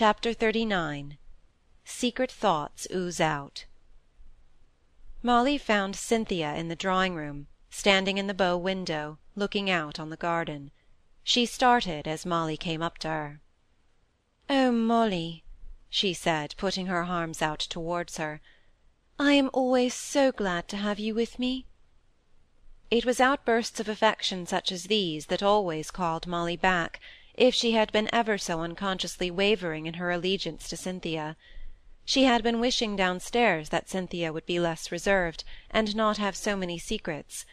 Chapter XXXIX Secret Thoughts Ooze Out Molly found Cynthia in the drawing-room, standing in the bow window, looking out on the garden. She started as Molly came up to her. "Oh, Molly," she said, putting her arms out towards her, "I am always so glad to have you with me." It was outbursts of affection such as these that always called Molly back, if she had been ever so unconsciously wavering in her allegiance to Cynthia. She had been wishing downstairs that Cynthia would be less reserved, and not have so many secrets;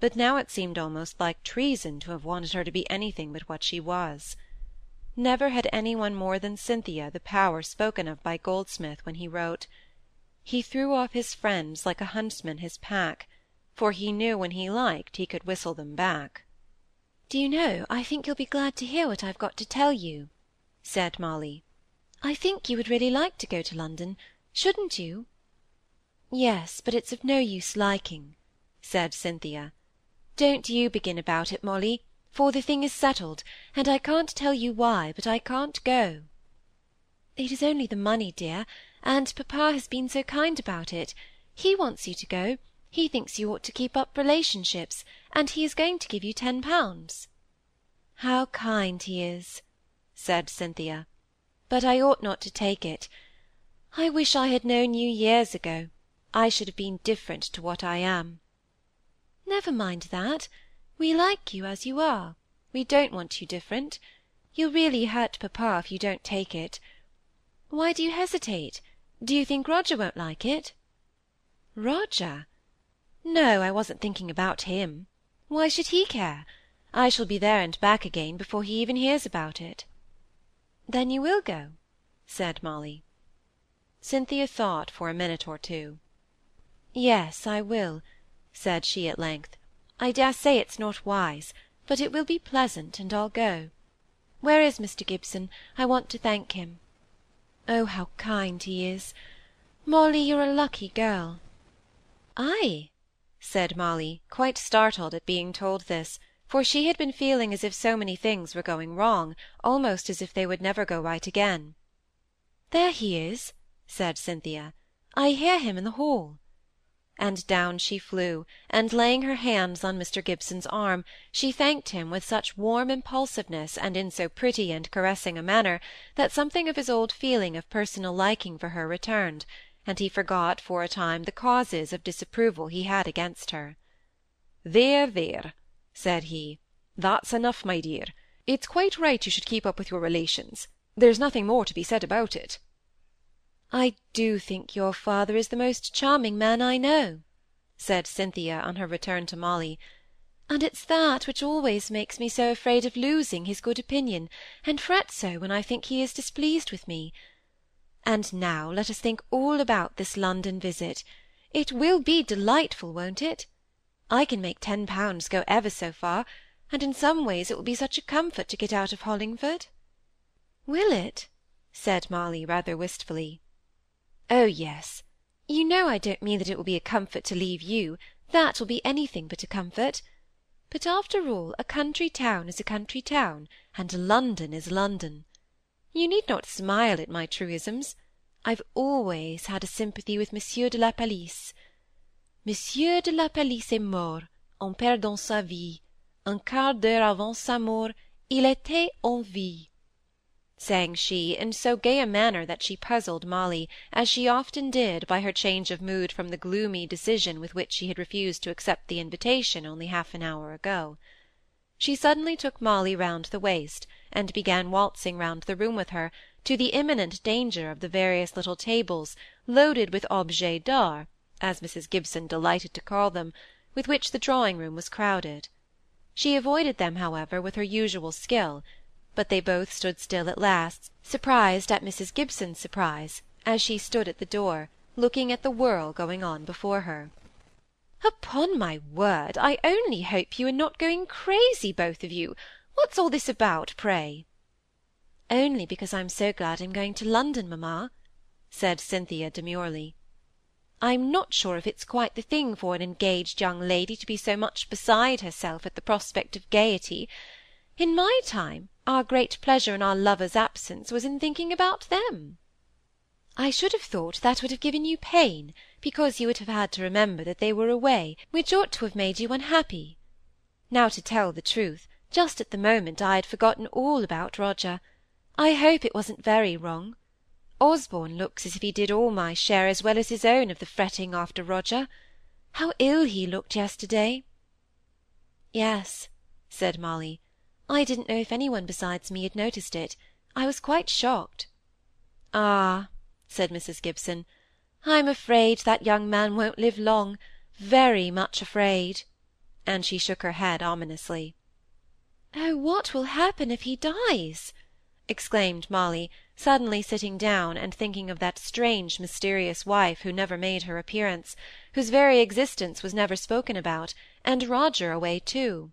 but now it seemed almost like treason to have wanted her to be anything but what she was. Never had any one more than Cynthia the power spoken of by Goldsmith when he wrote, "He threw off his friends like a huntsman his pack, for he knew when he liked he could whistle them back." "Do you know, I think you'll be glad to hear what I've got to tell you," said Molly. "I think you would really like to go to London, shouldn't you?" "Yes, but it's of no use liking," said Cynthia. "Don't you begin about it, Molly, for the thing is settled, and I can't tell you why, but I can't go." "It is only the money, dear, and papa has been so kind about it. He wants you to go, he thinks you ought to keep up relationships, and he is going to give you ten pounds." "How kind he is!" said Cynthia. "But I ought not to take it. I wish I had known you years ago. I should have been different to what I am." "Never mind that. We like you as you are. We don't want you different. You'll really hurt papa if you don't take it. Why do you hesitate? Do you think Roger won't like it?" "Roger! No, I wasn't thinking about him. Why should he care? I shall be there and back again before he even hears about it." "Then you will go?" said Molly. Cynthia thought for a minute or two. "Yes, I will," said she at length. "I dare say it's not wise, but it will be pleasant, and I'll go. Where is Mr Gibson? I want to thank him. Oh, how kind he is! Molly, you're a lucky girl." "I?" Said Molly, quite startled at being told this, for she had been feeling as if so many things were going wrong, almost as if they would never go right again. "There he is," said Cynthia. "I hear him in the hall." And down she flew, and laying her hands on Mr Gibson's arm, she thanked him with such warm impulsiveness and in so pretty and caressing a manner, that something of his old feeling of personal liking for her returned, and he forgot for a time the causes of disapproval he had against her. "There, there," said he, "that's enough, my dear. It's quite right you should keep up with your relations. There's nothing more to be said about it." "I do think your father is the most charming man I know," said Cynthia on her return to Molly, "and it's that which always makes me so afraid of losing his good opinion, and fret so when I think he is displeased with me. And now let us think all about this London visit. It will be delightful, won't it? I can make ten pounds go ever so far, and in some ways it will be such a comfort to get out of Hollingford." "Will it?" said Molly, rather wistfully. "Oh yes. You know I don't mean that it will be a comfort to leave you; that will be anything but a comfort. But after all, a country town is a country town, and London is London. You need not smile at my truisms. I've always had a sympathy with Monsieur de la Palisse. Monsieur de la Palisse est mort, en perdant sa vie. Un quart d'heure avant sa mort, il était en vie sang she, in so gay a manner that she puzzled Molly, as she often did, by her change of mood from the gloomy decision with which she had refused to accept the invitation only half an hour ago. She suddenly took Molly round the waist, and began waltzing round the room with her, to the imminent danger of the various little tables, loaded with objets d'art, as Mrs Gibson delighted to call them, with which the drawing-room was crowded. She avoided them, however, with her usual skill, but they both stood still at last, surprised at Mrs Gibson's surprise, as she stood at the door, looking at the whirl going on before her. "Upon my word, I only hope you are not going crazy, both of you. What's all this about, pray?" "Only because I'm so glad I'm going to London, mamma," said Cynthia demurely. "I'm not sure if it's quite the thing for an engaged young lady to be so much beside herself at the prospect of gaiety. In my time, our great pleasure in our lovers' absence was in thinking about them. I should have thought that would have given you pain, because you would have had to remember that they were away, which ought to have made you unhappy. Now, to tell the truth, just at the moment I had forgotten all about Roger. I hope it wasn't very wrong. Osborne looks as if he did all my share as well as his own of the fretting after Roger. How ill he looked yesterday! Yes, said Molly. I didn't know if any one besides me had noticed it. I was quite shocked. Ah, said Mrs. Gibson, I'm afraid that young man won't live long, very much afraid. And she shook her head ominously. Oh, what will happen if he dies? exclaimed Molly, suddenly sitting down and thinking of that strange mysterious wife who never made her appearance, whose very existence was never spoken about, and Roger away too.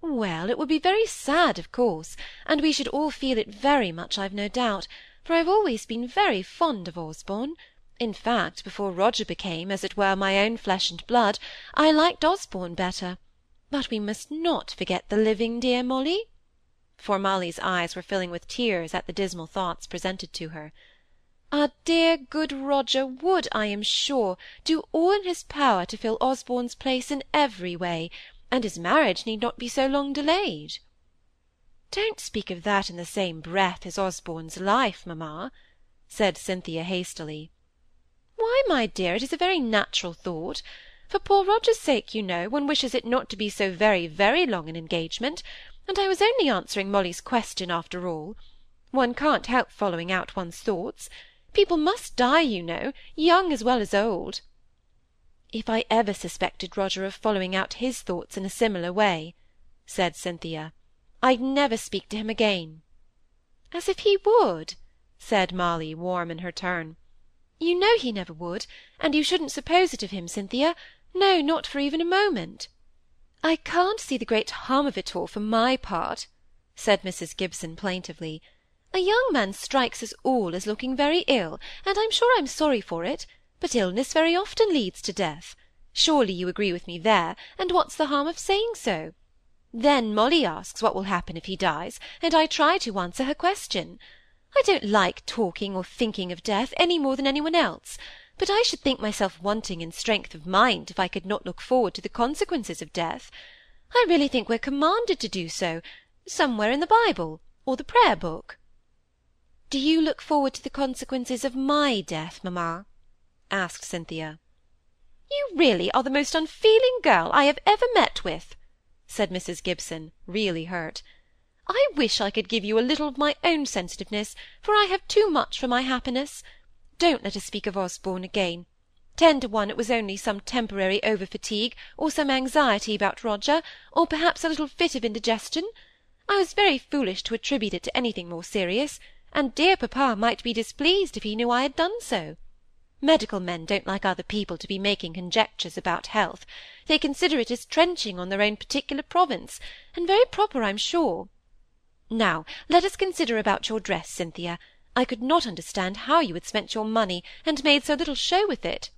Well, it would be very sad, of course, and we should all feel it very much, I've no doubt, for I've always been very fond of Osborne. In fact, before Roger became, as it were, my own flesh and blood, I liked Osborne better. But we must not forget the living, dear Molly for Molly's eyes were filling with tears at the dismal thoughts presented to her. Our dear good Roger would, I am sure, do all in his power to fill Osborne's place in every way, and his marriage need not be so long delayed. Don't speak of that in the same breath as Osborne's life, mamma, said Cynthia hastily. Why, my dear, it is a very natural thought. For poor Roger's sake, you know, one wishes it not to be so very, very long an engagement, and I was only answering Molly's question after all. One can't help following out one's thoughts. People must die, you know, young as well as old. If I ever suspected Roger of following out his thoughts in a similar way, said Cynthia, I'd never speak to him again. As if he would, said Molly, warm in her turn. You know he never would, and you shouldn't suppose it of him, Cynthia, no, not for even a moment. I can't see the great harm of it all for my part, said Mrs. Gibson plaintively. A young man strikes us all as looking very ill, and I'm sure I'm sorry for it, but illness very often leads to death. Surely you agree with me there, and what's the harm of saying so? Then Molly asks what will happen if he dies, and I try to answer her question. I don't like talking or thinking of death any more than any one else, but I should think myself wanting in strength of mind if I could not look forward to the consequences of death. I really think we're commanded to do so, somewhere in the Bible, or the prayer book. Do you look forward to the consequences of my death, mamma? asked Cynthia. You really are the most unfeeling girl I have ever met with, said Mrs. Gibson, really hurt. I wish I could give you a little of my own sensitiveness, for I have too much for my happiness. Don't let us speak of Osborne again. Ten to one it was only some temporary over-fatigue, or some anxiety about Roger, or perhaps a little fit of indigestion. I was very foolish to attribute it to anything more serious, and dear papa might be displeased if he knew I had done so. Medical men don't like other people to be making conjectures about health. They consider it as trenching on their own particular province, and very proper, I'm sure. Now, let us consider about your dress, Cynthia. I could not understand how you had spent your money, and made so little show with it.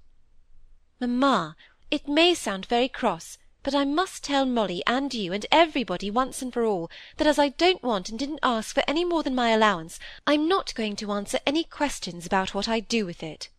Mamma, it may sound very cross, but I must tell Molly and you and everybody once and for all, that as I don't want and didn't ask for any more than my allowance, I'm not going to answer any questions about what I do with it.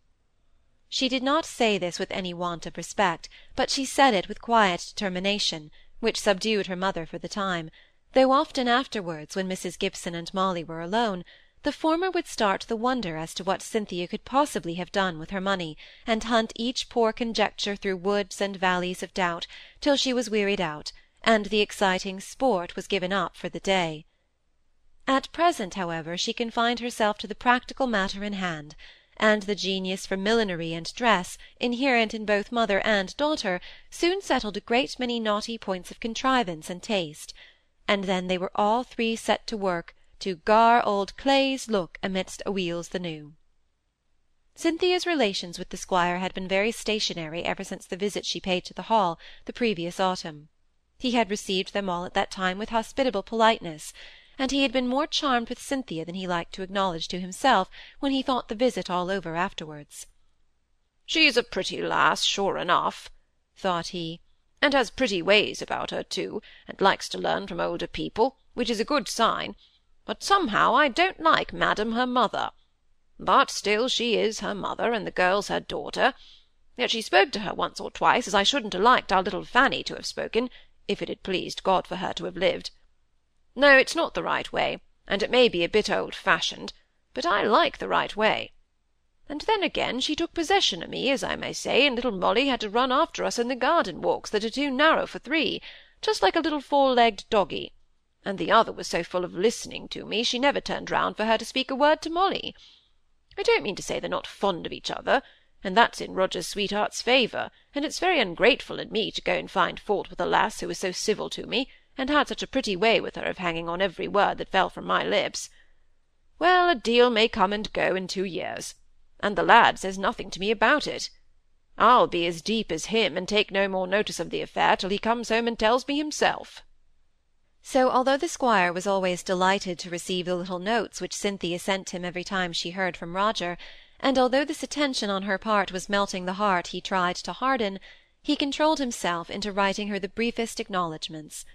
She did not say this with any want of respect, but she said it with quiet determination, which subdued her mother for the time, though often afterwards, when Mrs. Gibson and Molly were alone, the former would start the wonder as to what Cynthia could possibly have done with her money, and hunt each poor conjecture through woods and valleys of doubt, till she was wearied out, and the exciting sport was given up for the day. At present, however, she confined herself to the practical matter in hand, and the genius for millinery and dress, inherent in both mother and daughter, soon settled a great many knotty points of contrivance and taste, and then they were all three set to work to gar old Clay's look amidst a wheels the new. Cynthia's relations with the squire had been very stationary ever since the visit she paid to the Hall the previous autumn. He had received them all at that time with hospitable politeness, and he had been more charmed with Cynthia than he liked to acknowledge to himself when he thought the visit all over afterwards. "She's a pretty lass, sure enough," thought he, "and has pretty ways about her, too, and likes to learn from older people which is a good sign, but somehow I don't like madam her mother. But still she is her mother, and the girl's her daughter. Yet she spoke to her once or twice as I shouldn't have liked our little Fanny to have spoken, if it had pleased God for her to have lived. No, it's not the right way, and it may be a bit old-fashioned, but I like the right way. And then again she took possession o' me, as I may say, and little Molly had to run after us in the garden walks that are too narrow for three, just like a little four-legged doggy; and the other was so full of listening to me, she never turned round for her to speak a word to Molly. I don't mean to say they're not fond of each other, and that's in Roger's sweetheart's favour, and it's very ungrateful in me to go and find fault with a lass who was so civil to me, and had such a pretty way with her of hanging on every word that fell from my lips. Well, a deal may come and go in two years and the lad says nothing to me about it. I'll be as deep as him, and take no more notice of the affair till he comes home and tells me himself. So, although the squire was always delighted to receive the little notes which Cynthia sent him every time she heard from Roger, and although this attention on her part was melting the heart he tried to harden, he controlled himself into writing her the briefest acknowledgments.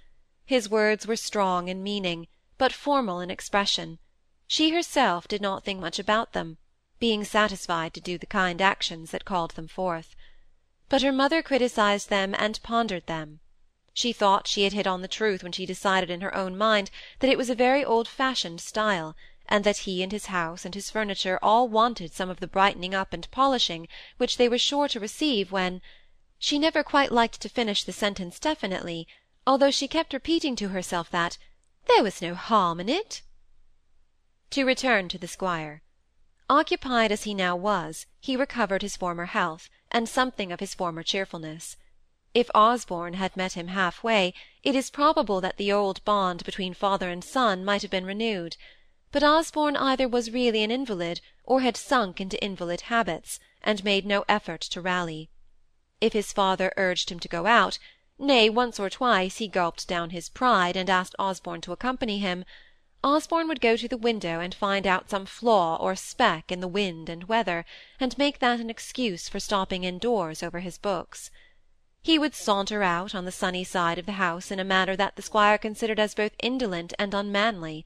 His words were strong in meaning, but formal in expression. She herself did not think much about them, being satisfied to do the kind actions that called them forth. But her mother criticised them and pondered them. She thought she had hit on the truth when she decided in her own mind that it was a very old-fashioned style, and that he and his house and his furniture all wanted some of the brightening up and polishing which they were sure to receive when she never quite liked to finish the sentence definitely, although she kept repeating to herself that there was no harm in it. To return to the squire. Occupied as he now was, he recovered his former health, and something of his former cheerfulness. If Osborne had met him half-way, it is probable that the old bond between father and son might have been renewed; but Osborne either was really an invalid, or had sunk into invalid habits, and made no effort to rally. If his father urged him to go out, nay, once or twice he gulped down his pride, and asked Osborne to accompany him. Osborne would go to the window and find out some flaw or speck in the wind and weather, and make that an excuse for stopping indoors over his books. He would saunter out on the sunny side of the house in a manner that the squire considered as both indolent and unmanly.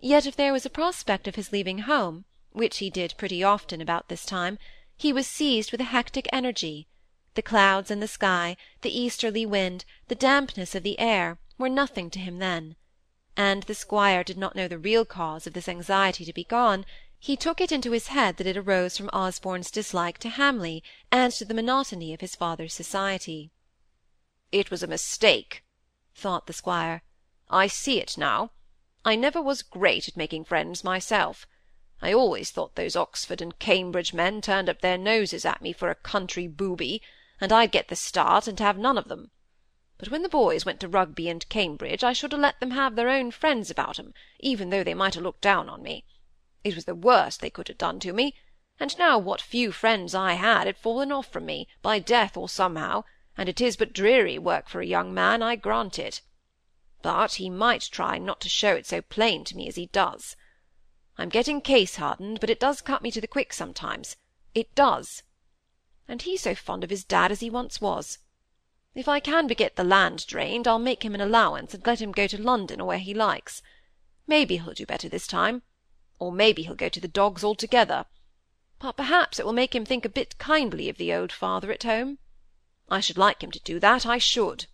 Yet if there was a prospect of his leaving home, which he did pretty often about this time, he was seized with a hectic energy. The clouds in the sky, the easterly wind, the dampness of the air, were nothing to him then and the squire did not know the real cause of this anxiety to be gone, he took it into his head that it arose from Osborne's dislike to Hamley and to the monotony of his father's society. It was a mistake, thought the squire. I see it now. I never was great at making friends myself. I always thought those Oxford and Cambridge men turned up their noses at me for a country booby, and I'd get the start and have none of them but when the boys went to Rugby and Cambridge I should have let them have their own friends about 'em, even though they might have looked down on me. It was the worst they could have done to me; and now what few friends I had had fallen off from me, by death or somehow, and it is but dreary work for a young man, I grant it. But he might try not to show it so plain to me as he does. I'm getting case-hardened, but it does cut me to the quick sometimes. It does. And he so fond of his dad as he once was. If I can but get the land drained, I'll make him an allowance, and let him go to London or where he likes. Maybe he'll do better this time; or maybe he'll go to the dogs altogether. But perhaps it will make him think a bit kindly of the old father at home. I should like him to do that, I should.